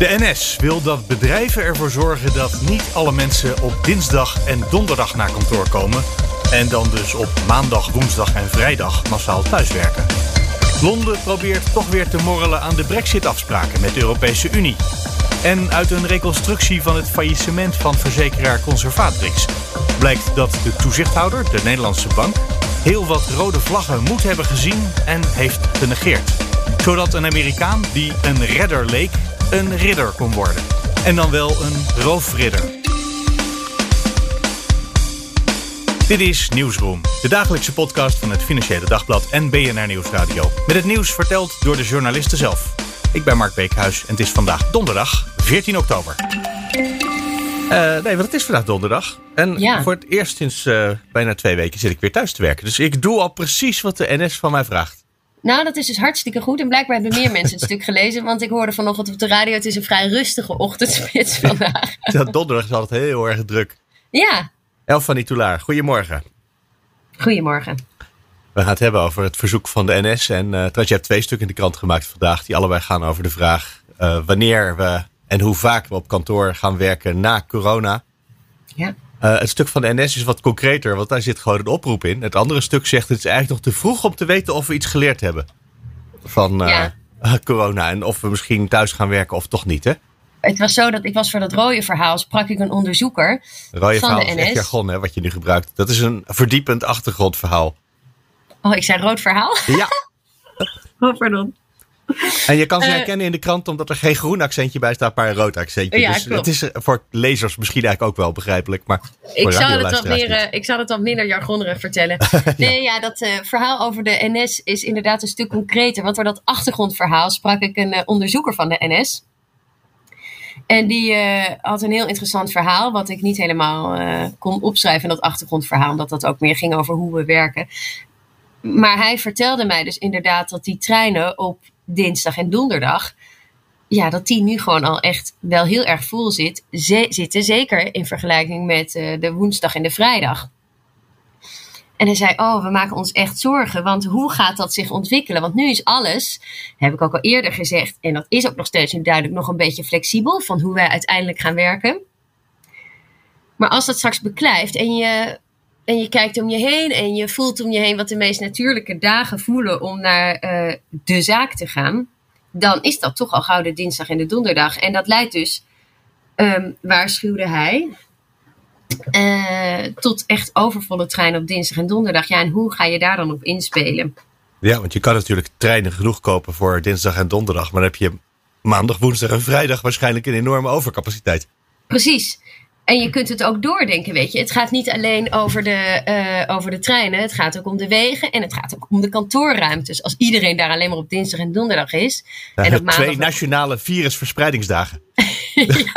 De NS wil dat bedrijven ervoor zorgen dat niet alle mensen op dinsdag en donderdag naar kantoor komen. En dan dus op maandag, woensdag en vrijdag massaal thuiswerken. Londen probeert toch weer te morrelen aan de brexit-afspraken met de Europese Unie. En uit een reconstructie van het faillissement van verzekeraar Conservatrix blijkt dat de toezichthouder, de Nederlandse bank, heel wat rode vlaggen moet hebben gezien en heeft genegeerd. Zodat een Amerikaan die een redder leek, een ridder kon worden. En dan wel een roofridder. Dit is Nieuwsroom, de dagelijkse podcast van het Financiële Dagblad en BNR Nieuwsradio. Met het nieuws verteld door de journalisten zelf. Ik ben Mark Beekhuis en het is vandaag donderdag 14 oktober. Uh, nee, want het is vandaag donderdag. En Ja. voor het eerst sinds eh, bijna twee weken zit ik weer thuis te werken. Dus ik doe al precies wat de NS van mij vraagt. Nou, dat is dus hartstikke goed. En blijkbaar hebben meer mensen het stuk gelezen. Want ik hoorde vanochtend op de radio, het is een vrij rustige ochtendspits vandaag. Ja, donderdag is altijd heel erg druk. Ja, Elfanie Toulaar, goedemorgen. goedemorgen. We gaan het hebben over het verzoek van de NS. En eh trouwens, je hebt twee stukken in de krant gemaakt vandaag. Die allebei gaan over de vraag eh, wanneer we en hoe vaak we op kantoor gaan werken na corona. Ja. Eh, het stuk van de NS is wat concreter, want daar zit gewoon een oproep in. Het andere stuk zegt het is eigenlijk nog te vroeg om te weten of we iets geleerd hebben van eh, Ja. corona. En of we misschien thuis gaan werken of toch niet. Hè? Het was zo dat ik was voor dat rode verhaal, sprak ik een onderzoeker. Rode Van verhaal de is echt NS. jargon, hè, wat je nu gebruikt. Dat is een verdiepend achtergrondverhaal. Oh, ik zei rood verhaal? Ja, Oh, pardon. En je kan ze Eh. herkennen in de krant omdat er geen groen accentje bij staat, maar een rood accentje. Ja, dus klopt. het is eh, voor lezers misschien eigenlijk ook wel begrijpelijk. Maar voor Ik zal, het wat meer, eh, ik zal het wat minder jargonerig vertellen. Nee, ja, dat verhaal over de NS is inderdaad een stuk concreter. Want door dat achtergrondverhaal sprak ik een onderzoeker van de NS. En die had een heel interessant verhaal, wat ik niet helemaal kon opschrijven in dat achtergrondverhaal, omdat dat ook meer ging over hoe we werken. Maar hij vertelde mij dus inderdaad dat die treinen op dinsdag en donderdag, ja, dat die nu gewoon al echt wel heel erg vol zit, zitten. Zeker in vergelijking met eh, de woensdag en de vrijdag. En hij zei, oh, we maken ons echt zorgen, want hoe gaat dat zich ontwikkelen? Want nu is alles, heb ik ook al eerder gezegd, en dat is ook nog steeds niet duidelijk, nog een beetje flexibel van hoe wij uiteindelijk gaan werken. Maar als dat straks beklijft en je, en je kijkt om je heen en je voelt om je heen wat de meest natuurlijke dagen voelen om naar eh, de zaak te gaan, dan is dat toch al gauw de dinsdag en de donderdag. En dat leidt dus, ehm, waarschuwde hij, eh, tot echt overvolle treinen op dinsdag en donderdag. Ja, en hoe ga je daar dan op inspelen? Ja, want je kan natuurlijk treinen genoeg kopen voor dinsdag en donderdag. Maar dan heb je maandag, woensdag en vrijdag waarschijnlijk een enorme overcapaciteit. Precies. En je kunt het ook doordenken, weet je. Het gaat niet alleen over de, eh, over de treinen. Het gaat ook om de wegen en het gaat ook om de kantoorruimtes. Als iedereen daar alleen maar op dinsdag en donderdag is. Ja, en op twee maandag... nationale virusverspreidingsdagen.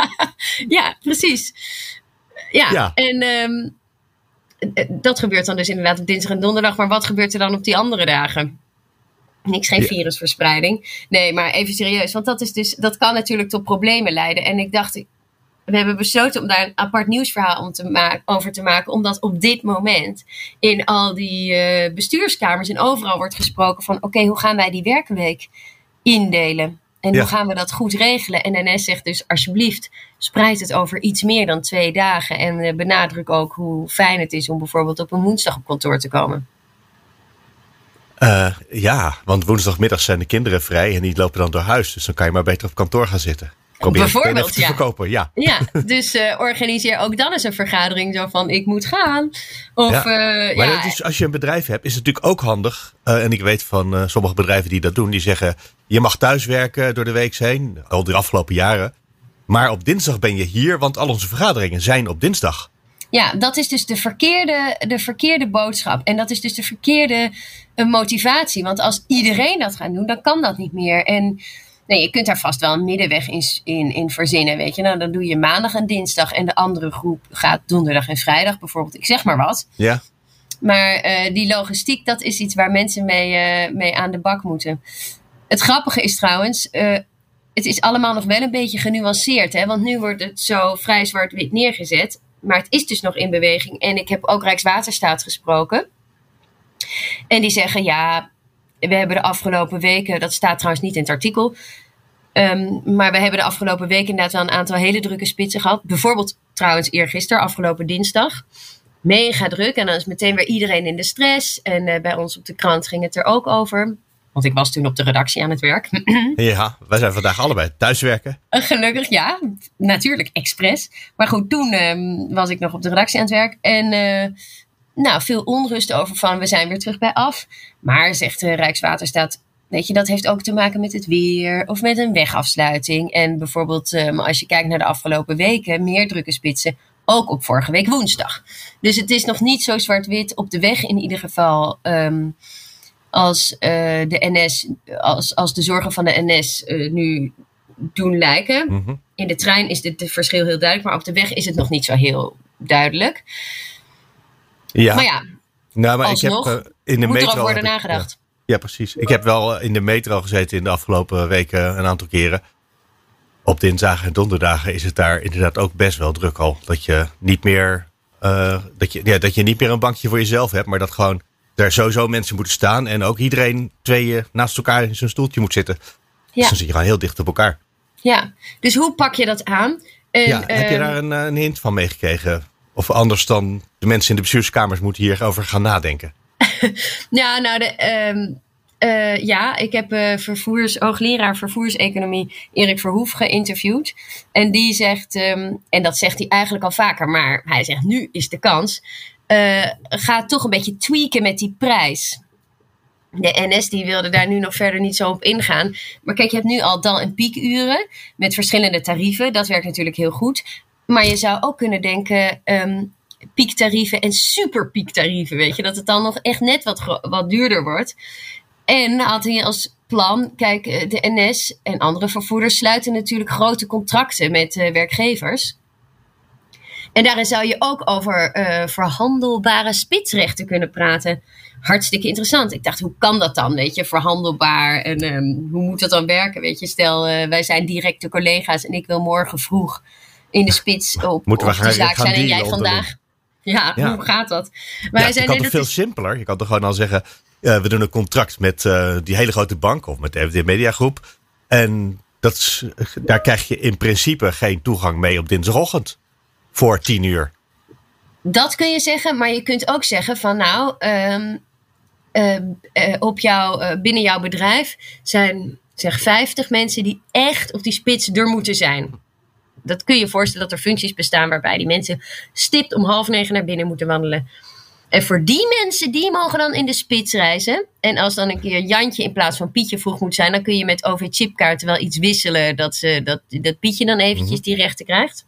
Ja, precies. Ja, Ja. en ehm, eh, dat gebeurt dan dus inderdaad op dinsdag en donderdag. Maar wat gebeurt er dan op die andere dagen? Niks, geen Ja. virusverspreiding. Nee, maar even serieus. Want dat, is dus, dat kan natuurlijk tot problemen leiden. En ik dacht, we hebben besloten om daar een apart nieuwsverhaal om te ma- over te maken. Omdat op dit moment in al die eh, bestuurskamers en overal wordt gesproken van... oké, hoe gaan wij die werkweek indelen? En Ja. hoe gaan we dat goed regelen? En NS zegt dus alsjeblieft, spreid het over iets meer dan twee dagen. En eh, benadruk ook hoe fijn het is om bijvoorbeeld op een woensdag op kantoor te komen. Eh, ja, want woensdagmiddag zijn de kinderen vrij en die lopen dan door huis. Dus dan kan je maar beter op kantoor gaan zitten. Probeer Bijvoorbeeld, te ja. verkopen. Ja. Ja, dus eh, organiseer ook dan eens een vergadering zo van ik moet gaan. Of Ja, eh, Maar ja, dat is, als je een bedrijf hebt, is het natuurlijk ook handig. eh, en ik weet van sommige bedrijven die dat doen, die zeggen: je mag thuiswerken door de week heen, al de afgelopen jaren. Maar op dinsdag ben je hier, want al onze vergaderingen zijn op dinsdag. Ja, dat is dus de verkeerde, de verkeerde boodschap. En dat is dus de verkeerde motivatie. Want als iedereen dat gaat doen, dan kan dat niet meer. En nee, je kunt daar vast wel een middenweg in, in, in verzinnen, weet je. Nou, dan doe je maandag en dinsdag en de andere groep gaat donderdag en vrijdag bijvoorbeeld. Ik zeg maar wat. Ja. Maar uh, die logistiek, dat is iets waar mensen mee, uh, mee aan de bak moeten. Het grappige is trouwens, uh, het is allemaal nog wel een beetje genuanceerd. Hè? Want nu wordt het zo vrij zwart-wit neergezet. Maar het is dus nog in beweging. En ik heb ook Rijkswaterstaat gesproken. En die zeggen, ja, we hebben de afgelopen weken, dat staat trouwens niet in het artikel. Um, maar we hebben de afgelopen weken inderdaad wel een aantal hele drukke spitsen gehad. Bijvoorbeeld trouwens eergisteren, afgelopen dinsdag. Mega druk. En dan is meteen weer iedereen in de stress. En uh, bij ons op de krant ging het er ook over. Want ik was toen op de redactie aan het werk. ja, wij zijn vandaag allebei thuiswerken. Gelukkig, ja. Natuurlijk, expres. Maar goed, toen um, was ik nog op de redactie aan het werk. En uh, nou, veel onrust over van we zijn weer terug bij af. Maar zegt de Rijkswaterstaat, weet je, dat heeft ook te maken met het weer of met een wegafsluiting. En bijvoorbeeld um, als je kijkt naar de afgelopen weken, meer drukke spitsen. Ook op vorige week woensdag. Dus het is nog niet zo zwart-wit op de weg in ieder geval. Um, als uh, de NS, als, als de zorgen van de NS uh, nu doen lijken. Mm -hmm. In de trein is het verschil heel duidelijk, maar op de weg is het nog niet zo heel duidelijk. Ja. Maar ja, nou, maar alsnog, ik heb, uh, in de moet metro worden nagedacht. Ja, ja, precies. Ik heb wel in de metro gezeten in de afgelopen weken een aantal keren. Op dinsdagen en donderdagen is het daar inderdaad ook best wel druk al. Dat je niet meer, uh, dat je, ja, dat je niet meer een bankje voor jezelf hebt, maar dat gewoon er sowieso mensen moeten staan en ook iedereen tweeën naast elkaar in zijn stoeltje moet zitten. Dus Ja. dan zit je gewoon heel dicht op elkaar. Ja, dus hoe pak je dat aan? En, ja, heb je ehm, daar een, eh, een hint van meegekregen? Of anders dan de mensen in de bestuurskamers moeten hierover gaan nadenken. Ja, nou, de, ehm, eh, ja, ik heb eh, vervoers, hoogleraar vervoerseconomie Erik Verhoef geïnterviewd. En die zegt, ehm, en dat zegt hij eigenlijk al vaker, maar hij zegt nu is de kans. eh ga toch een beetje tweaken met die prijs. De NS die wilde daar nu nog verder niet zo op ingaan. Maar kijk, je hebt nu al dal- en piekuren met verschillende tarieven. Dat werkt natuurlijk heel goed. Maar je zou ook kunnen denken, ehm, piektarieven en superpiektarieven, weet je. Dat het dan nog echt net wat, wat duurder wordt. En had hij als plan, kijk, eh, de NS en andere vervoerders sluiten natuurlijk grote contracten met eh, werkgevers. En daarin zou je ook over eh, verhandelbare spitsrechten kunnen praten. Hartstikke interessant. Ik dacht, hoe kan dat dan? Weet je, verhandelbaar en ehm, hoe moet dat dan werken? Weet je, stel, wij zijn directe collega's en ik wil morgen vroeg in de spits op, Moeten we gaan- de zaak gaan zijn en jij vandaag. Ja, Ja. hoe gaat dat? Maar ja, je kan toch dat veel simpeler? Je kan toch gewoon al zeggen, we doen een contract met eh, die hele grote bank of met de FD Media Groep. En dat daar krijg je in principe geen toegang mee op dinsdagochtend. Voor tien uur. Dat kun je zeggen, maar je kunt ook zeggen van nou, ehm, eh, eh, op jou, eh, binnen jouw bedrijf zijn zeg 50 mensen die echt op die spits er moeten zijn. Dat kun je voorstellen dat er functies bestaan waarbij die mensen stipt om half negen naar binnen moeten wandelen. En voor die mensen, die mogen dan in de spits reizen. En als dan een keer Jantje in plaats van Pietje vroeg moet zijn, dan kun je met OV-chipkaarten wel iets wisselen dat, ze, dat, dat Pietje dan eventjes die rechten krijgt.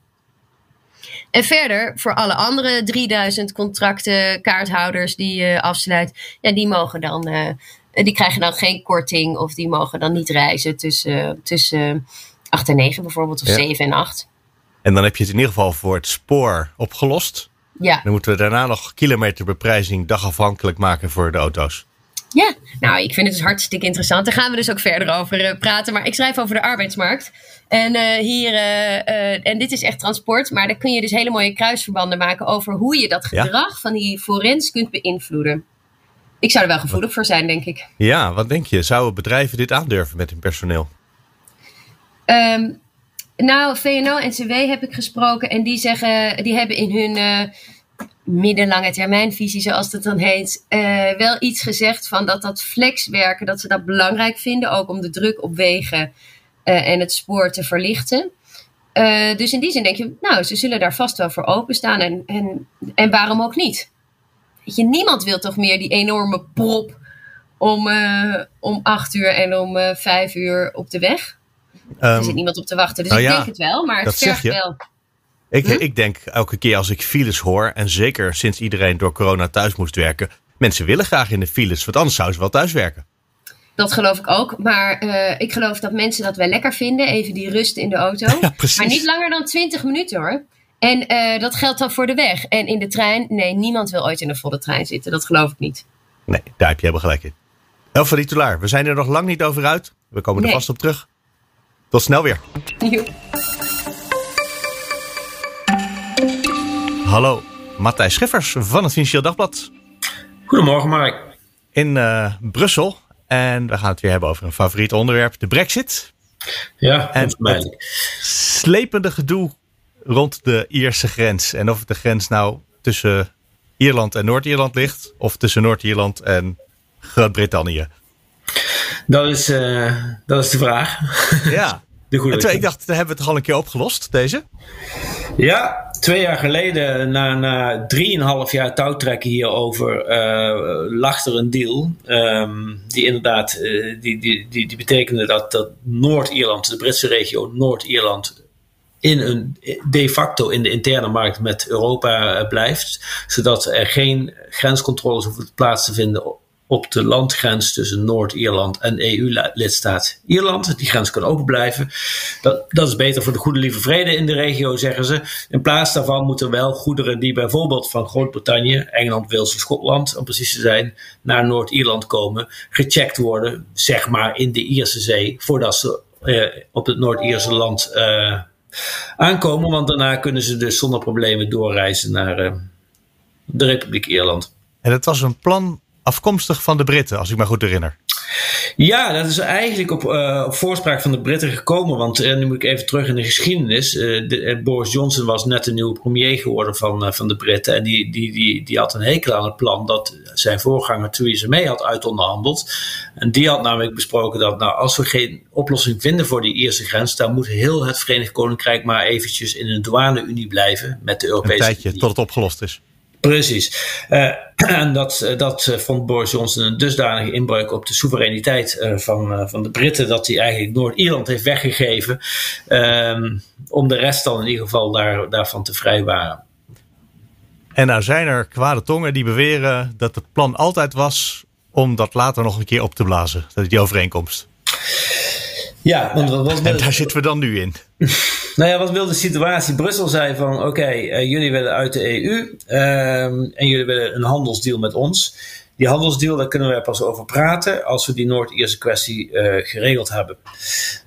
En verder, voor alle andere 3000 contracten, kaarthouders die je afsluit, ja, die mogen dan, eh, die krijgen dan geen korting of die mogen dan niet reizen tussen, tussen 8 en 9 bijvoorbeeld, of Ja. 7 en 8. En dan heb je het in ieder geval voor het spoor opgelost. Ja. Dan moeten we daarna nog kilometerbeprijzing dagafhankelijk maken voor de auto's. ja, nou, ik vind het dus hartstikke interessant. Daar gaan we dus ook verder over eh, praten. Maar ik schrijf over de arbeidsmarkt. En eh, hier, eh, en dit is echt transport, maar daar kun je dus hele mooie kruisverbanden maken over hoe je dat Ja. gedrag van die forens kunt beïnvloeden. Ik zou er wel gevoelig voor zijn, denk ik. Ja, wat denk je? Zouden bedrijven dit aandurven met hun personeel? Ehm, nou, VNO en CW heb ik gesproken en die zeggen, die hebben in hun eh, middellange termijnvisie, zoals dat dan heet, eh, wel iets gezegd van dat dat flexwerken, dat ze dat belangrijk vinden, ook om de druk op wegen eh, en het spoor te verlichten. Dus in die zin denk je, nou, ze zullen daar vast wel voor openstaan en, en, en waarom ook niet? Weet je, niemand wil toch meer die enorme prop om, om acht uur en om vijf uur op de weg. Er Ehm, zit niemand op te wachten. Dus nou ik ja, denk het wel, maar het vergt wel. ik, Hm? ik denk elke keer als ik files hoor, en zeker sinds iedereen door corona thuis moest werken, mensen willen graag in de files, want anders zouden ze wel thuis werken. Dat geloof ik ook. Maar ik geloof dat mensen dat wel lekker vinden. Even die rust in de auto. Ja, precies. Maar niet langer dan 20 minuten hoor. En dat geldt dan voor de weg. En in de trein, nee, niemand wil ooit in een volle trein zitten. Dat geloof ik niet. Nee, daar heb je helemaal gelijk in. Elfa Tulaar, we zijn er nog lang niet over uit. We komen er vast op terug. Tot snel weer. Hallo, Matthijs Schiffers van het Financieel Dagblad. Goedemorgen, Mark. In uh, Brussel. En we gaan het weer hebben over een favoriet onderwerp, de brexit. Ja, en het slepende gedoe rond de Ierse grens. En of de grens nou tussen Ierland en Noord-Ierland ligt. Of tussen Noord-Ierland en Groot-Brittannië. Dat is, uh, dat is de vraag. Ja. de goede en ik dacht, daar hebben we het toch al een keer opgelost, deze? Ja, twee jaar geleden, na, na drieënhalf jaar touwtrekken hierover, uh, lag er een deal. Um, die inderdaad, uh, die, die, die, die betekende dat, dat Noord-Ierland, de Britse regio Noord-Ierland, in een, de facto in de interne markt met Europa blijft. Zodat er geen grenscontroles hoeven plaats te vinden op de landgrens tussen Noord-Ierland en EU-lidstaat Ierland. Die grens kan open blijven. Dat, dat is beter voor de goede lieve vrede in de regio, zeggen ze. In plaats daarvan moeten wel goederen die bijvoorbeeld van Groot-Brittannië, Engeland, Wales en Schotland, om precies te zijn, naar Noord-Ierland komen, gecheckt worden, zeg maar in de Ierse Zee, voordat ze eh, op het Noord-Ierse land eh, aankomen. Want daarna kunnen ze dus zonder problemen doorreizen naar eh, de Republiek Ierland. En het was een plan afkomstig van de Britten, als ik me goed herinner. Ja, dat is eigenlijk op, uh, op voorspraak van de Britten gekomen. Want uh, nu moet ik even terug in de geschiedenis. Uh, de, Boris Johnson was net de nieuwe premier geworden van, van de Britten. En die, die, die, die had een hekel aan het plan dat zijn voorganger Theresa May had uitonderhandeld. En die had namelijk besproken dat nou, als we geen oplossing vinden voor die Ierse grens, dan moet heel het Verenigd Koninkrijk maar eventjes in een douane-unie blijven met de Europese Een tijdje, tot het opgelost is. Precies. Uh, en dat, eh, dat eh, vond Boris Johnson een dusdanige inbreuk op de soevereiniteit van, van de Britten dat hij eigenlijk Noord-Ierland heeft weggegeven. Um, om de rest dan in ieder geval daar, daarvan te vrijwaren. En nou zijn er kwade tongen die beweren dat het plan altijd was om dat later nog een keer op te blazen, die overeenkomst. Ja, want wat, en daar zitten we dan nu in. Nou ja, wat wil de situatie? Brussel zei van oké, eh, jullie willen uit de EU um, ehm, en jullie willen een handelsdeal met ons. Die handelsdeal, daar kunnen we pas over praten als we die Noord-Ierse kwestie uh, geregeld hebben.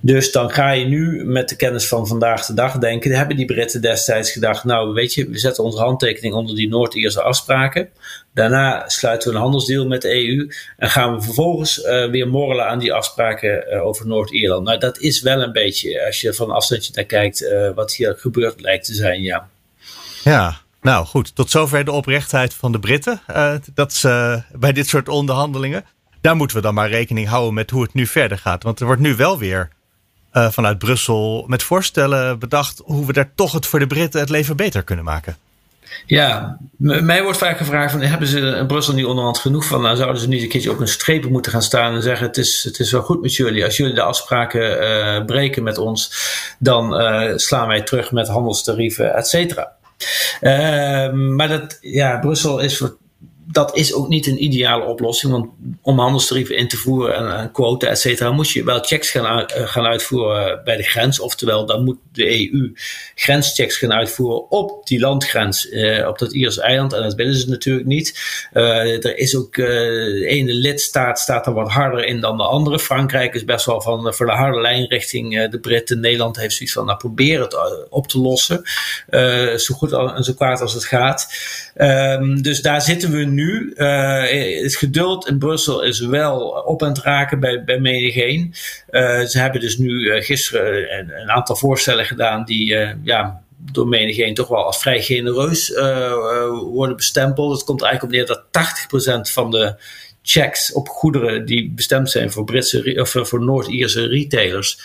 Dus dan ga je nu met de kennis van vandaag de dag denken, hebben die Britten destijds gedacht, nou weet je, we zetten onze handtekening onder die Noord-Ierse afspraken. Daarna sluiten we een handelsdeal met de EU en gaan we vervolgens uh, weer morrelen aan die afspraken uh, over Noord-Ierland. Nou, dat is wel een beetje, als je van afstandje naar kijkt, wat hier gebeurd lijkt te zijn, ja. Ja, nou goed, tot zover de oprechtheid van de Britten. Uh, dat is uh, bij dit soort onderhandelingen. Daar moeten we dan maar rekening houden met hoe het nu verder gaat. Want er wordt nu wel weer uh, vanuit Brussel met voorstellen bedacht hoe we daar toch het voor de Britten het leven beter kunnen maken. Ja, mij wordt vaak gevraagd: van, hebben ze in Brussel niet onderhand genoeg van? Nou, zouden ze niet een keertje op een strepen moeten gaan staan en zeggen: Het is, het is wel goed met jullie. Als jullie de afspraken breken met ons, dan slaan wij terug met handelstarieven, et cetera. Uh, maar dat, ja, Brussel is voor dat is ook niet een ideale oplossing. Want om handelstarieven in te voeren en, en quota, et cetera, moet je wel checks gaan, uh, gaan uitvoeren bij de grens. Oftewel, dan moet de EU grenschecks gaan uitvoeren op die landgrens, uh, op dat Ierse eiland. En dat willen ze natuurlijk niet. Er is ook, de ene lidstaat staat er wat harder in dan de andere. Frankrijk is best wel van voor de harde lijn richting de Britten. Nederland heeft zoiets van, nou probeer het op te lossen. zo goed en zo kwaad als het gaat. Um, dus daar zitten we nu. Uh, het geduld in Brussel is wel op aan het raken bij, bij menigeen. Uh, ze hebben dus nu uh, gisteren een, een, aantal voorstellen gedaan die ja, door menigeen toch wel als vrij genereus worden bestempeld. Het komt eigenlijk op neer dat 80% van de checks op goederen die bestemd zijn voor, Britse, of voor Noord-Ierse retailers,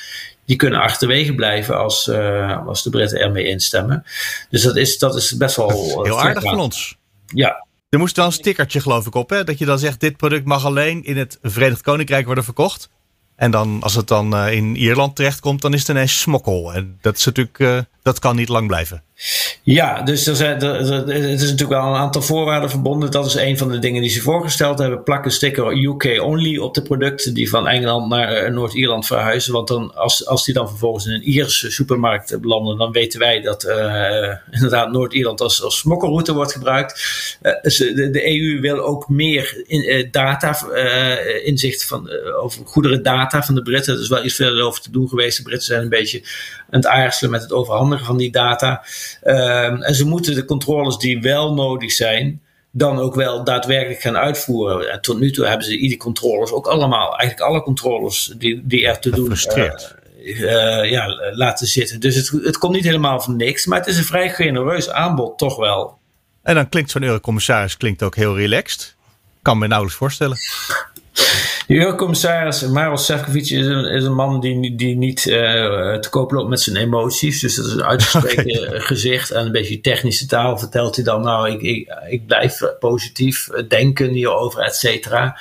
die kunnen achterwege blijven als, uh, als de Britten ermee instemmen. Dus dat is, dat is best wel. Heel aardig van ons. Ja. Er moest dan een stickertje, geloof ik, op. Hè? Dat je dan zegt: dit product mag alleen in het Verenigd Koninkrijk worden verkocht. En dan, als het dan uh, in Ierland terechtkomt, dan is het ineens smokkel. En dat is natuurlijk, uh, dat kan niet lang blijven. Ja, dus er zijn, er, het is natuurlijk wel een aantal voorwaarden verbonden. Dat is een van de dingen die ze voorgesteld hebben. Plak een sticker UK only op de producten die van Engeland naar eh, Noord-Ierland verhuizen. Want dan, als, als die dan vervolgens in een Ierse supermarkt belanden, dan weten wij dat uh, inderdaad Noord-Ierland als, als smokkelroute wordt gebruikt. Uh, de, de, EU wil ook meer in, data, inzicht van, over goederendata van de Britten. Er is wel iets verder over te doen geweest. De Britten zijn een beetje aan het aarzelen met het overhandigen van die data. Ehm, en ze moeten de controles die wel nodig zijn, dan ook wel daadwerkelijk gaan uitvoeren. En tot nu toe hebben ze die controles ook allemaal, eigenlijk alle controles die, die er te doen uh, ja, laten zitten. Dus het, het komt niet helemaal van niks, maar het is een vrij genereus aanbod, toch wel. En dan klinkt zo'n eurocommissaris klinkt ook heel relaxed. Kan me nauwelijks voorstellen. De eurocommissaris Maros Sefcovic is een, is een man die, die niet uh, te koop loopt met zijn emoties. Dus dat is een uitgesproken gezicht en een beetje technische taal. Vertelt hij dan, nou, ik, ik, ik blijf positief denken hierover, et cetera.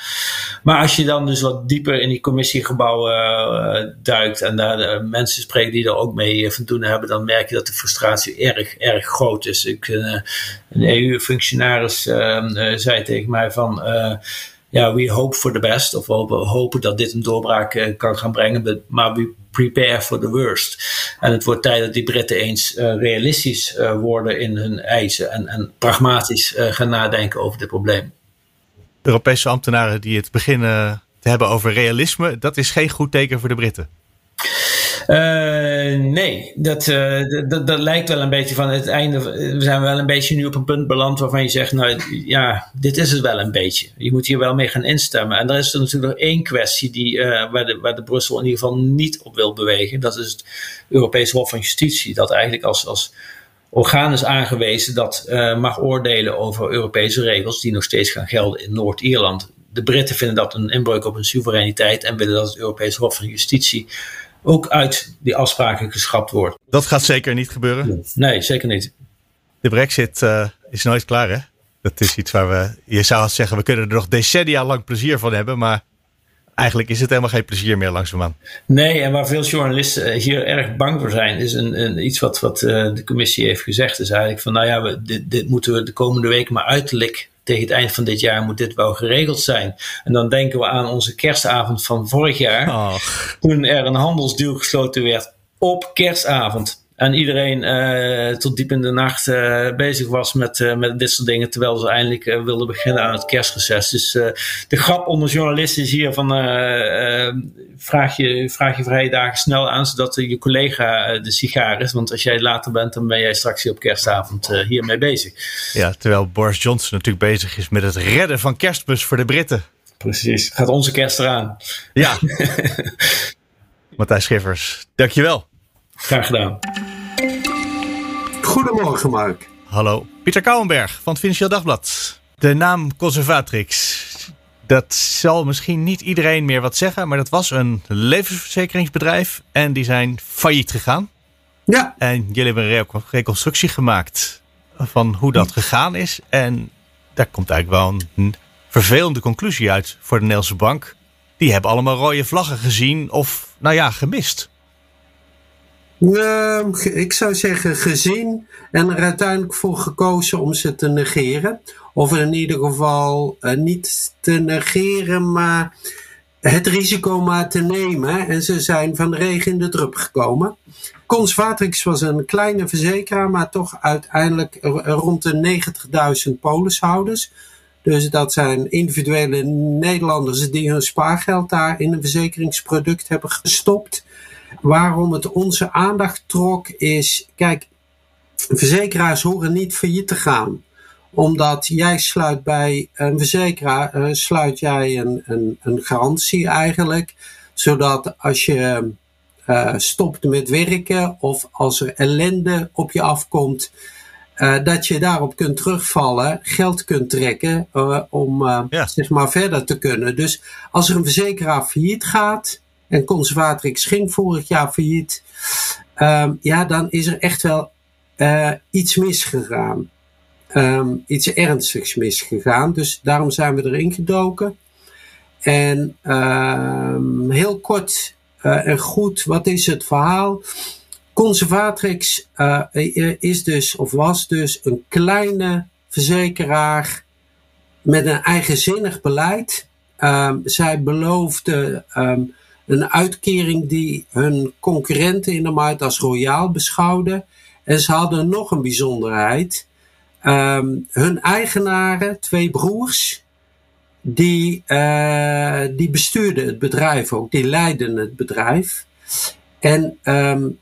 Maar als je dan dus wat dieper in die commissiegebouwen uh, duikt en daar de mensen spreekt die er ook mee van doen hebben, dan merk je dat de frustratie erg, erg groot is. Ik, uh, een EU-functionaris zei tegen mij van ja, we hope for the best. Of we hopen dat dit een doorbraak uh, kan gaan brengen. Maar we prepare for the worst. En het wordt tijd dat die Britten eens uh, realistisch uh, worden in hun eisen. En, en pragmatisch gaan nadenken over dit probleem. Europese ambtenaren die het beginnen te hebben over realisme, dat is geen goed teken voor de Britten. Uh, nee, dat, uh, dat, dat lijkt wel een beetje van het einde. We zijn wel een beetje nu op een punt beland waarvan je zegt: Nou ja, dit is het wel een beetje. Je moet hier wel mee gaan instemmen. En er is er natuurlijk nog één kwestie die, uh, waar, de, waar de Brussel in ieder geval niet op wil bewegen. Dat is het Europees Hof van Justitie. Dat eigenlijk als, als orgaan is aangewezen dat mag oordelen over Europese regels die nog steeds gaan gelden in Noord-Ierland. De Britten vinden dat een inbreuk op hun soevereiniteit en willen dat het Europees Hof van Justitie ook uit die afspraken geschrapt wordt. Dat gaat zeker niet gebeuren? Nee, zeker niet. De brexit uh, is nooit klaar hè? Dat is iets waar we, je zou zeggen, we kunnen er nog decennia lang plezier van hebben, maar eigenlijk is het helemaal geen plezier meer langzaamaan. Nee, en waar veel journalisten eh, hier erg bang voor zijn, is een, een iets wat, wat uh, de commissie heeft gezegd. Is eigenlijk van, nou ja, we, dit, dit moeten we de komende weken maar uiterlijk tegen het eind van dit jaar moet dit wel geregeld zijn. En dan denken we aan onze kerstavond van vorig jaar. Toen er een handelsdeal gesloten werd op kerstavond. En iedereen uh, tot diep in de nacht uh, bezig was met, uh, met dit soort dingen. Terwijl ze eindelijk wilden beginnen aan het kerstreces. Dus de grap onder journalisten is hier van vraag, je, vraag je vrije dagen snel aan. Zodat je collega de sigaar is. Want als jij later bent dan ben jij straks hier op kerstavond hiermee bezig. Ja, terwijl Boris Johnson natuurlijk bezig is met het redden van kerstbus voor de Britten. Precies, gaat onze kerst eraan. Ja. Matthijs Schiffers, dankjewel. Graag gedaan. Goedemorgen, Mark. Hallo. Pieter Kouwenberg van het Financieel Dagblad. De naam Conservatrix. Dat zal misschien niet iedereen meer wat zeggen, maar dat was een levensverzekeringsbedrijf en die zijn failliet gegaan. Ja. En jullie hebben een reconstructie gemaakt van hoe dat gegaan is. En daar komt eigenlijk wel een vervelende conclusie uit voor de Nederlandse bank. Die hebben allemaal rode vlaggen gezien of, nou ja, gemist. Uh, ik zou zeggen gezien en er uiteindelijk voor gekozen om ze te negeren. Of in ieder geval uh, niet te negeren, maar het risico maar te nemen. En ze zijn van de regen in de drup gekomen. Conservatrix was een kleine verzekeraar, maar toch uiteindelijk rond de 90.000 polishouders. Dus dat zijn individuele Nederlanders die hun spaargeld daar in een verzekeringsproduct hebben gestopt. Waarom het onze aandacht trok is, kijk, verzekeraars horen niet failliet te gaan. Omdat jij sluit bij een verzekeraar, uh, sluit jij een, een, een garantie eigenlijk. Zodat als je uh, stopt met werken of als er ellende op je afkomt, uh, dat je daarop kunt terugvallen, geld kunt trekken uh, om ja. zeg maar verder te kunnen. Dus als er een verzekeraar failliet gaat, en Conservatrix ging vorig jaar failliet. Um, ja, dan is er echt wel uh, iets misgegaan. Um, iets ernstigs misgegaan. Dus daarom zijn we erin gedoken. En um, heel kort uh, en goed, wat is het verhaal? Conservatrix is dus, of was dus, een kleine verzekeraar met een eigenzinnig beleid. Zij beloofde een uitkering die hun concurrenten in de markt als royaal beschouwden. En ze hadden nog een bijzonderheid. Um, hun eigenaren, twee broers, die, uh, die bestuurden het bedrijf ook, die leidden het bedrijf. En um,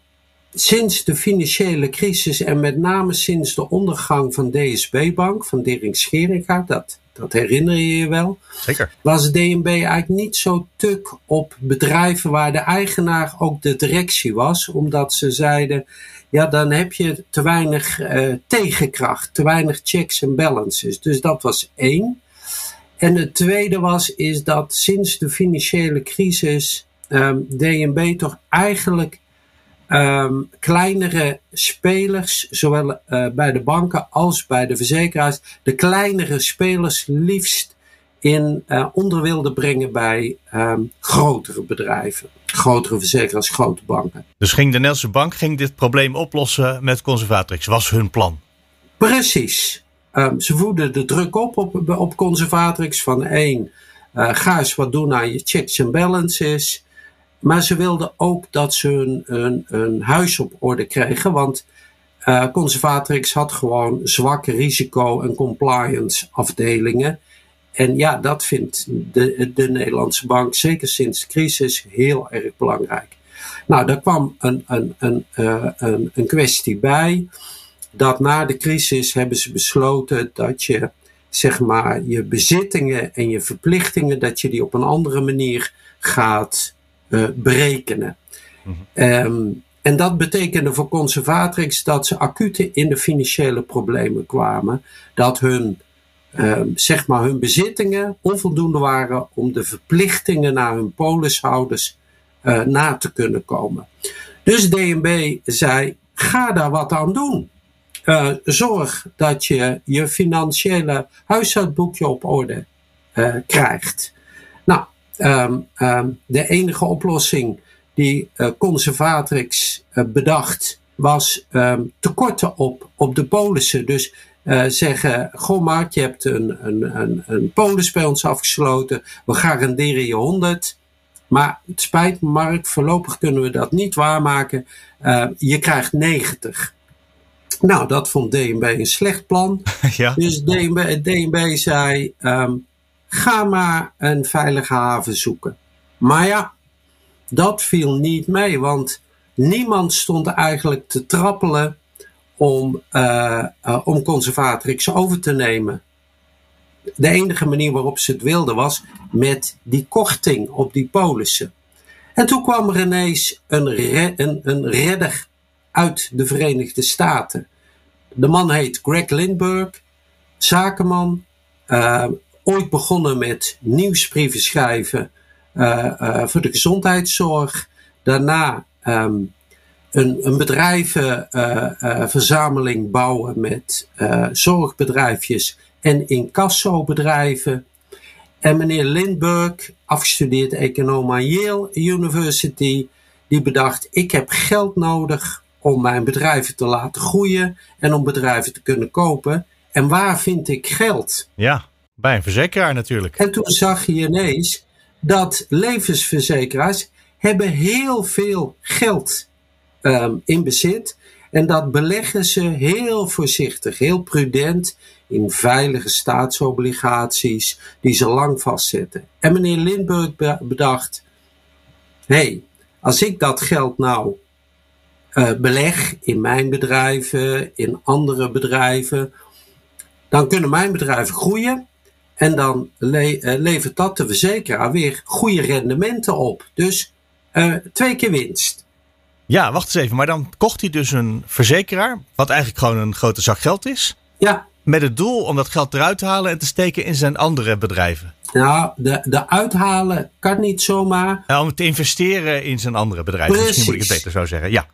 sinds de financiële crisis en met name sinds de ondergang van DSB Bank, van Dering Scheringa, dat, dat herinner je je wel. Zeker. Was DNB eigenlijk niet zo tuk op bedrijven waar de eigenaar ook de directie was, omdat ze zeiden, ja, dan heb je te weinig uh, tegenkracht, te weinig checks en balances. Dus dat was één. En het tweede was, is dat sinds de financiële crisis um, DNB toch eigenlijk um, kleinere spelers, zowel uh, bij de banken als bij de verzekeraars, de kleinere spelers liefst in uh, onder wilde brengen bij um, grotere bedrijven. Grotere verzekeraars, grote banken. Dus ging de Nederlandse bank ging dit probleem oplossen met Conservatrix? Was hun plan? Precies. Um, ze voeden de druk op op, op Conservatrix van één, uh, ga eens wat doen aan je checks en balances. Maar ze wilden ook dat ze hun huis op orde kregen, want uh, Conservatrix had gewoon zwakke risico- en compliance afdelingen. En ja, dat vindt de, de Nederlandse bank, zeker sinds de crisis, heel erg belangrijk. Nou, daar kwam een, een, een, uh, een, een kwestie bij. Dat na de crisis hebben ze besloten dat je, zeg maar, je bezittingen en je verplichtingen, dat je die op een andere manier gaat uh, berekenen. Mm -hmm. um, en dat betekende voor Conservatrix dat ze acute in de financiële problemen kwamen. Dat hun, um, zeg maar hun bezittingen onvoldoende waren om de verplichtingen naar hun polishouders uh, na te kunnen komen. Dus DNB zei: ga daar wat aan doen. Uh, zorg dat je je financiële huishoudboekje op orde uh, krijgt. Um, um, de enige oplossing die uh, Conservatrix uh, bedacht was um, tekorten op, op de polissen. Dus uh, zeggen, goh Mark, je hebt een, een, een, een polis bij ons afgesloten, we garanderen je 100. Maar het spijt me Mark, voorlopig kunnen we dat niet waarmaken. Je krijgt 90. Nou, dat vond DNB een slecht plan. ja. Dus DNB, DNB zei, um, ga maar een veilige haven zoeken. Maar ja, dat viel niet mee, want niemand stond eigenlijk te trappelen om, uh, om Conservatrix over te nemen. De enige manier waarop ze het wilden was met die korting op die polissen. En toen kwam er ineens een, een, redder uit de Verenigde Staten. De man heet Greg Lindbergh, zakenman, uh, ooit begonnen met nieuwsbrieven schrijven uh, uh, voor de gezondheidszorg. Daarna um, een, een bedrijvenverzameling uh, bouwen met zorgbedrijfjes en incassobedrijven. En meneer Lindbergh, afgestudeerd econoom aan Yale University, die bedacht: ik heb geld nodig om mijn bedrijven te laten groeien en om bedrijven te kunnen kopen. En waar vind ik geld? Ja, bij een verzekeraar natuurlijk. En toen zag je ineens dat levensverzekeraars hebben heel veel geld um, in bezit. En dat beleggen ze heel voorzichtig, heel prudent in veilige staatsobligaties die ze lang vastzetten. En meneer Lindbergh bedacht: hé, hey, als ik dat geld nou uh, beleg in mijn bedrijven, in andere bedrijven, dan kunnen mijn bedrijven groeien. En dan le uh, levert dat de verzekeraar weer goede rendementen op. Dus uh, twee keer winst. Ja, wacht eens even. Maar dan kocht hij dus een verzekeraar, wat eigenlijk gewoon een grote zak geld is. Ja. Met het doel om dat geld eruit te halen en te steken in zijn andere bedrijven. Nou, de, de uithalen kan niet zomaar. Ja, om te investeren in zijn andere bedrijven. Precies. Misschien moet ik het beter zo zeggen. Ja.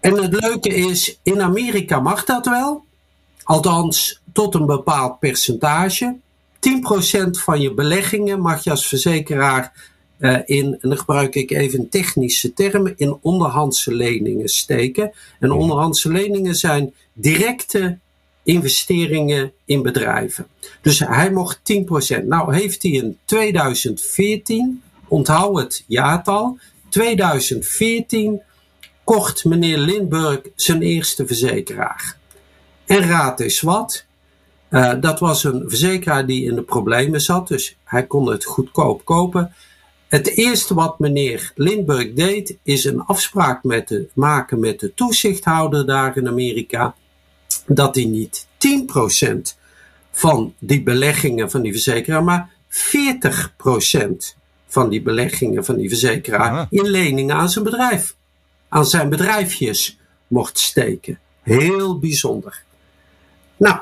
En het leuke is, in Amerika mag dat wel. Althans, tot een bepaald percentage. 10% van je beleggingen mag je als verzekeraar uh, in, en dan gebruik ik even technische termen, in onderhandse leningen steken. En onderhandse leningen zijn directe investeringen in bedrijven. Dus hij mocht 10%. Nou heeft hij in 2014, onthoud het jaartal, 2014 kocht meneer Lindbergh zijn eerste verzekeraar. En raad eens wat. Uh, dat was een verzekeraar die in de problemen zat, dus hij kon het goedkoop kopen. Het eerste wat meneer Lindbergh deed, is een afspraak met de, maken met de toezichthouder daar in Amerika. Dat hij niet 10% van die beleggingen van die verzekeraar, maar 40% van die beleggingen van die verzekeraar ah. in leningen aan zijn bedrijf, aan zijn bedrijfjes mocht steken. Heel bijzonder. Nou,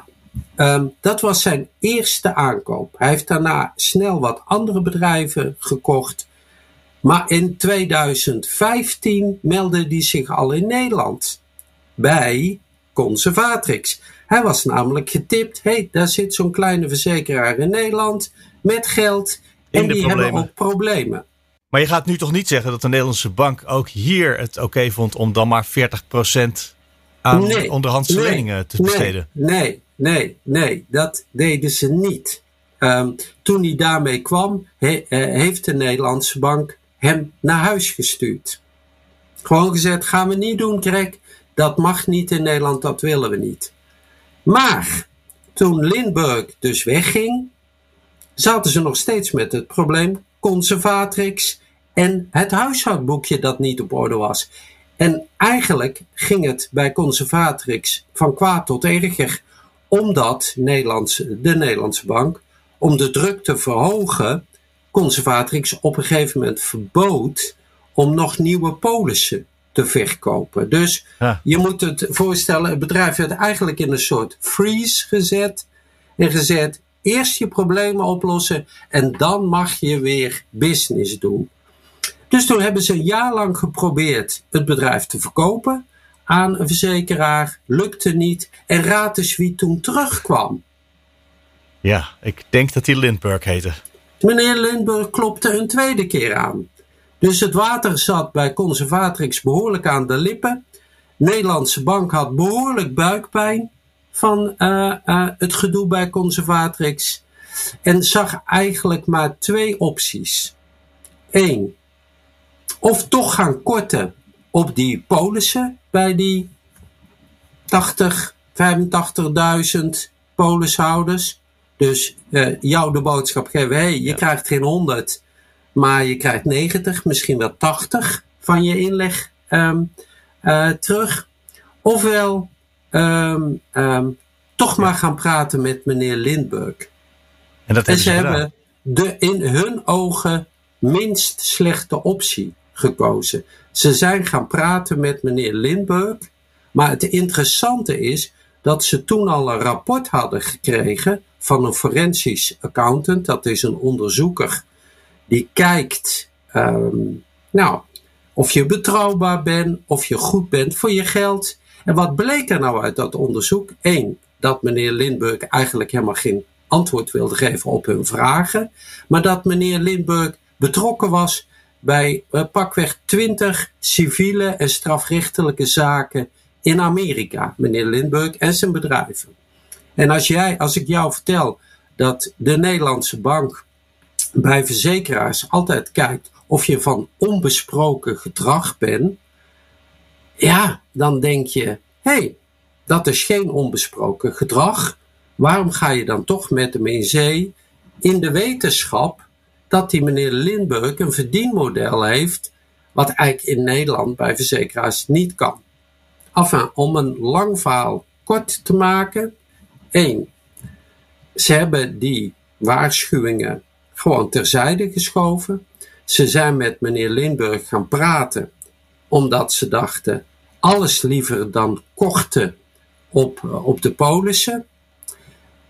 um, dat was zijn eerste aankoop. Hij heeft daarna snel wat andere bedrijven gekocht. Maar in 2015 meldde hij zich al in Nederland bij Conservatrix. Hij was namelijk getipt: hé, hey, daar zit zo'n kleine verzekeraar in Nederland met geld. En die hebben ook problemen. Maar je gaat nu toch niet zeggen dat de Nederlandse bank ook hier het oké vond om dan maar 40% aan nee, onderhandse leningen te besteden? Nee, nee, nee, dat deden ze niet. Um, toen hij daarmee kwam, he, uh, heeft de Nederlandse bank hem naar huis gestuurd. Gewoon gezegd: gaan we niet doen, Greg. Dat mag niet in Nederland, dat willen we niet. Maar toen Lindbergh dus wegging, zaten ze nog steeds met het probleem conservatrix en het huishoudboekje dat niet op orde was. En eigenlijk ging het bij conservatrix van kwaad tot erger, omdat Nederlandse, de Nederlandse bank, om de druk te verhogen, conservatrix op een gegeven moment verbood om nog nieuwe polissen te verkopen. Dus je moet het voorstellen, het bedrijf werd eigenlijk in een soort freeze gezet. En gezet, eerst je problemen oplossen en dan mag je weer business doen. Dus toen hebben ze een jaar lang geprobeerd het bedrijf te verkopen aan een verzekeraar, lukte niet. En raad eens wie toen terugkwam. Ja, ik denk dat hij Lindbergh heette. Meneer Lindbergh klopte een tweede keer aan. Dus het water zat bij Conservatrix behoorlijk aan de lippen. Nederlandse bank had behoorlijk buikpijn van uh, uh, het gedoe bij Conservatrix. En zag eigenlijk maar twee opties. Eén, of toch gaan korten op die polissen bij die 80, 85.000 polishouders. Dus uh, jou de boodschap geven, hey, je krijgt geen 100, maar je krijgt 90, misschien wel 80 van je inleg um, uh, terug. Ofwel um, um, toch maar gaan praten met meneer Lindbergh. En, dat en ze hebben de in hun ogen minst slechte optie gekozen. Ze zijn gaan praten met meneer Lindbergh. Maar het interessante is dat ze toen al een rapport hadden gekregen van een forensisch accountant. Dat is een onderzoeker die kijkt, um, nou, of je betrouwbaar bent, of je goed bent voor je geld. En wat bleek er nou uit dat onderzoek? Eén, dat meneer Lindbergh eigenlijk helemaal geen antwoord wilde geven op hun vragen, maar dat meneer Lindbergh betrokken was bij uh, pakweg 20 civiele en strafrechtelijke zaken in Amerika, meneer Lindbergh en zijn bedrijven. En als jij, als ik jou vertel dat de Nederlandse bank bij verzekeraars altijd kijkt of je van onbesproken gedrag bent, ja, dan denk je, hé, hey, dat is geen onbesproken gedrag. Waarom ga je dan toch met hem in zee in de wetenschap dat die meneer Lindbergh een verdienmodel heeft wat eigenlijk in Nederland bij verzekeraars niet kan? Enfin, om een lang verhaal kort te maken. één, Ze hebben die waarschuwingen gewoon terzijde geschoven. Ze zijn met meneer Lindbergh gaan praten, omdat ze dachten: alles liever dan korten op, op de polissen.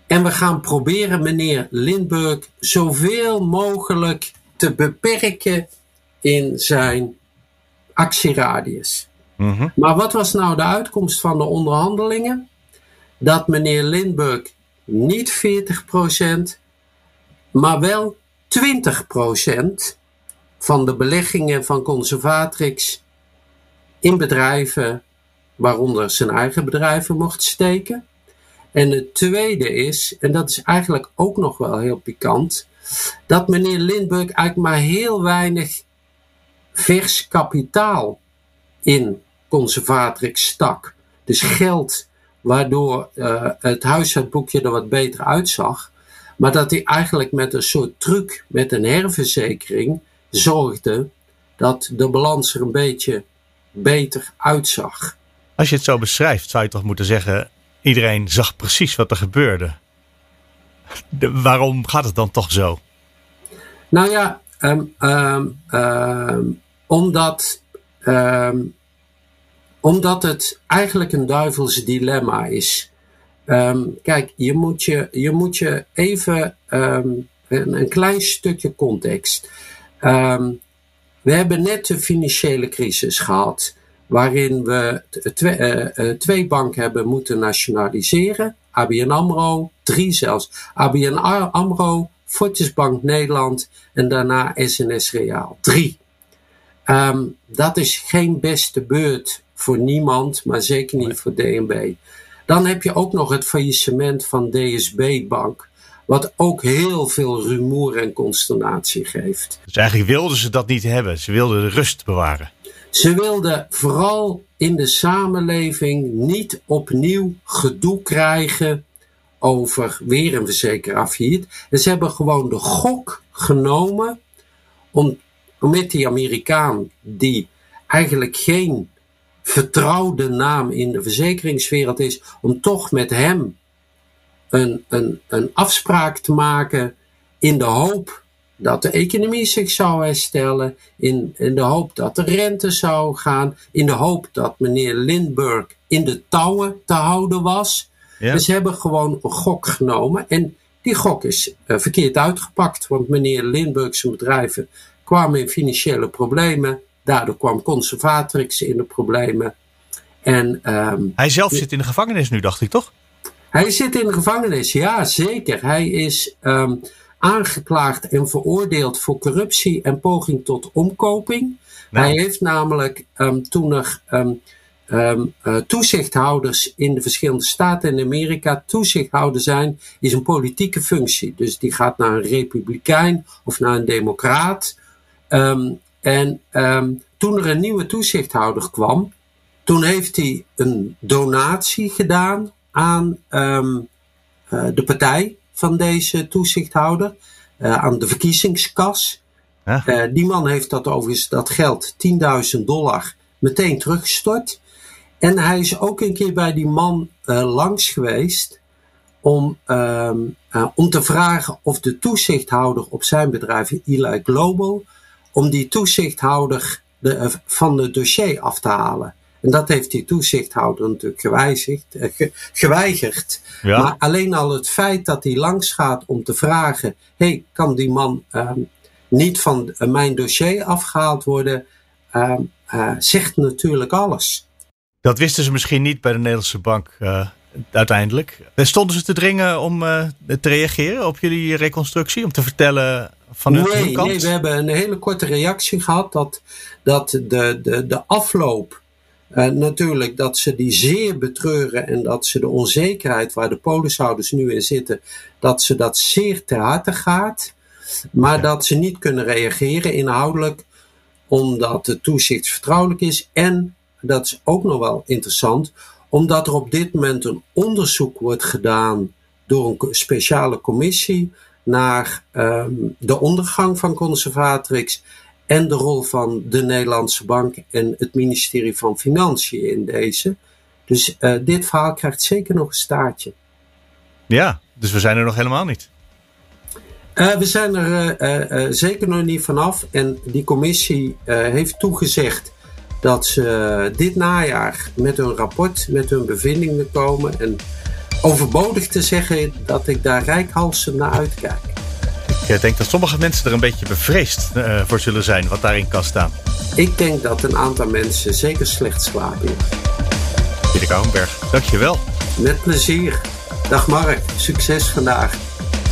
En we gaan proberen meneer Lindbergh zoveel mogelijk te beperken in zijn actieradius. Mhm. Maar wat was nou de uitkomst van de onderhandelingen? Dat meneer Lindbergh niet 40%, maar wel 20% van de beleggingen van Conservatrix in bedrijven, waaronder zijn eigen bedrijven, mocht steken. En het tweede is, en dat is eigenlijk ook nog wel heel pikant, dat meneer Lindbergh eigenlijk maar heel weinig vers kapitaal in Conservatrix stak. Dus geld waardoor uh, het huishoudboekje er wat beter uitzag. Maar dat hij eigenlijk met een soort truc, met een herverzekering, zorgde dat de balans er een beetje beter uitzag. Als je het zo beschrijft, zou je toch moeten zeggen: iedereen zag precies wat er gebeurde. waarom gaat het dan toch zo? Nou ja, um, um, um, omdat, omdat het eigenlijk een duivels dilemma is. kijk, je moet je, je, moet je even een, een, klein stukje context. we hebben net de financiële crisis gehad waarin we twee, uh, twee banken hebben moeten nationaliseren. ABN AMRO, drie zelfs. ABN AMRO, Fortisbank Nederland en daarna SNS Reaal. Drie. Um, dat is geen beste beurt voor niemand, maar zeker niet voor DNB. Dan heb je ook nog het faillissement van DSB Bank. Wat ook heel veel rumoer en consternatie geeft. Dus eigenlijk wilden ze dat niet hebben. Ze wilden de rust bewaren. Ze wilden vooral in de samenleving niet opnieuw gedoe krijgen over weer een verzekeraar. En ze hebben gewoon de gok genomen om, om met die Amerikaan, die eigenlijk geen vertrouwde naam in de verzekeringswereld is, om toch met hem een, een, een afspraak te maken in de hoop dat de economie zich zou herstellen, in, in de hoop dat de rente zou gaan, in de hoop dat meneer Lindbergh in de touwen te houden was. Ja. Dus ze hebben gewoon een gok genomen en die gok is uh, verkeerd uitgepakt, want meneer Lindbergh's bedrijven kwamen in financiële problemen, daardoor kwam Conservatrix in de problemen. En, um, Hij zelf zit in de gevangenis nu, dacht ik toch? Hij zit in de gevangenis, ja zeker. Hij is um, aangeklaagd en veroordeeld voor corruptie en poging tot omkoping. Nou. Hij heeft namelijk um, toen er um, um, uh, toezichthouders in de verschillende staten in Amerika toezichthouder zijn, is een politieke functie. Dus die gaat naar een republikein of naar een democraat. en toen er een nieuwe toezichthouder kwam, toen heeft hij een donatie gedaan aan uh, de partij van deze toezichthouder uh, aan de verkiezingskas. Ja. Uh, die man heeft dat overigens, dat geld, 10.000 dollar, meteen teruggestort. En hij is ook een keer bij die man uh, langs geweest om, om te vragen of de toezichthouder op zijn bedrijf, Eli Global, om die toezichthouder de, van het dossier af te halen. En dat heeft die toezichthouder natuurlijk gewijzigd, eh, geweigerd. Ja. Maar alleen al het feit dat hij langs gaat om te vragen: hey, kan die man uh, niet van uh, mijn dossier afgehaald worden? Ehm, uh, zegt natuurlijk alles. Dat wisten ze misschien niet bij de Nederlandse bank uh, uiteindelijk. Stonden ze te dringen om te reageren op jullie reconstructie? Om te vertellen van hun, nee, kant? Nee, we hebben een hele korte reactie gehad dat, dat de, de, de afloop uh, natuurlijk dat ze die zeer betreuren en dat ze de onzekerheid waar de polishouders nu in zitten, dat ze dat zeer ter harte gaat. Maar dat ze niet kunnen reageren inhoudelijk, omdat het toezicht vertrouwelijk is. En dat is ook nog wel interessant, omdat er op dit moment een onderzoek wordt gedaan door een speciale commissie naar um, de ondergang van Conservatrix en de rol van de Nederlandse Bank en het ministerie van Financiën in deze. Dus uh, dit verhaal krijgt zeker nog een staartje. Ja, dus we zijn er nog helemaal niet. Uh, we zijn er uh, zeker nog niet vanaf. En die commissie heeft toegezegd dat ze dit najaar met hun rapport, met hun bevindingen komen. En overbodig te zeggen dat ik daar rijkhalsend naar uitkijk. Ik denk dat sommige mensen er een beetje bevreesd uh, voor zullen zijn wat daarin kan staan. Ik denk dat een aantal mensen zeker slecht slapen. Pieter Kouwenberg, dankjewel. Met plezier. Dag Mark, succes vandaag.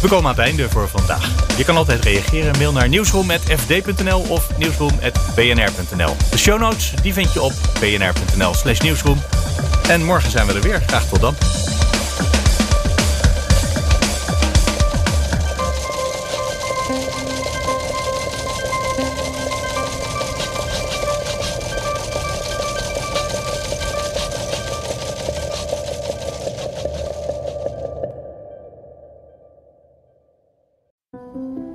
We komen aan het einde voor vandaag. Je kan altijd reageren. Mail naar nieuwsroom.fd.nl of nieuwsroom.bnr.nl. De show notes die vind je op bnr.nl slash nieuwsroom. En morgen zijn we er weer. Graag tot dan.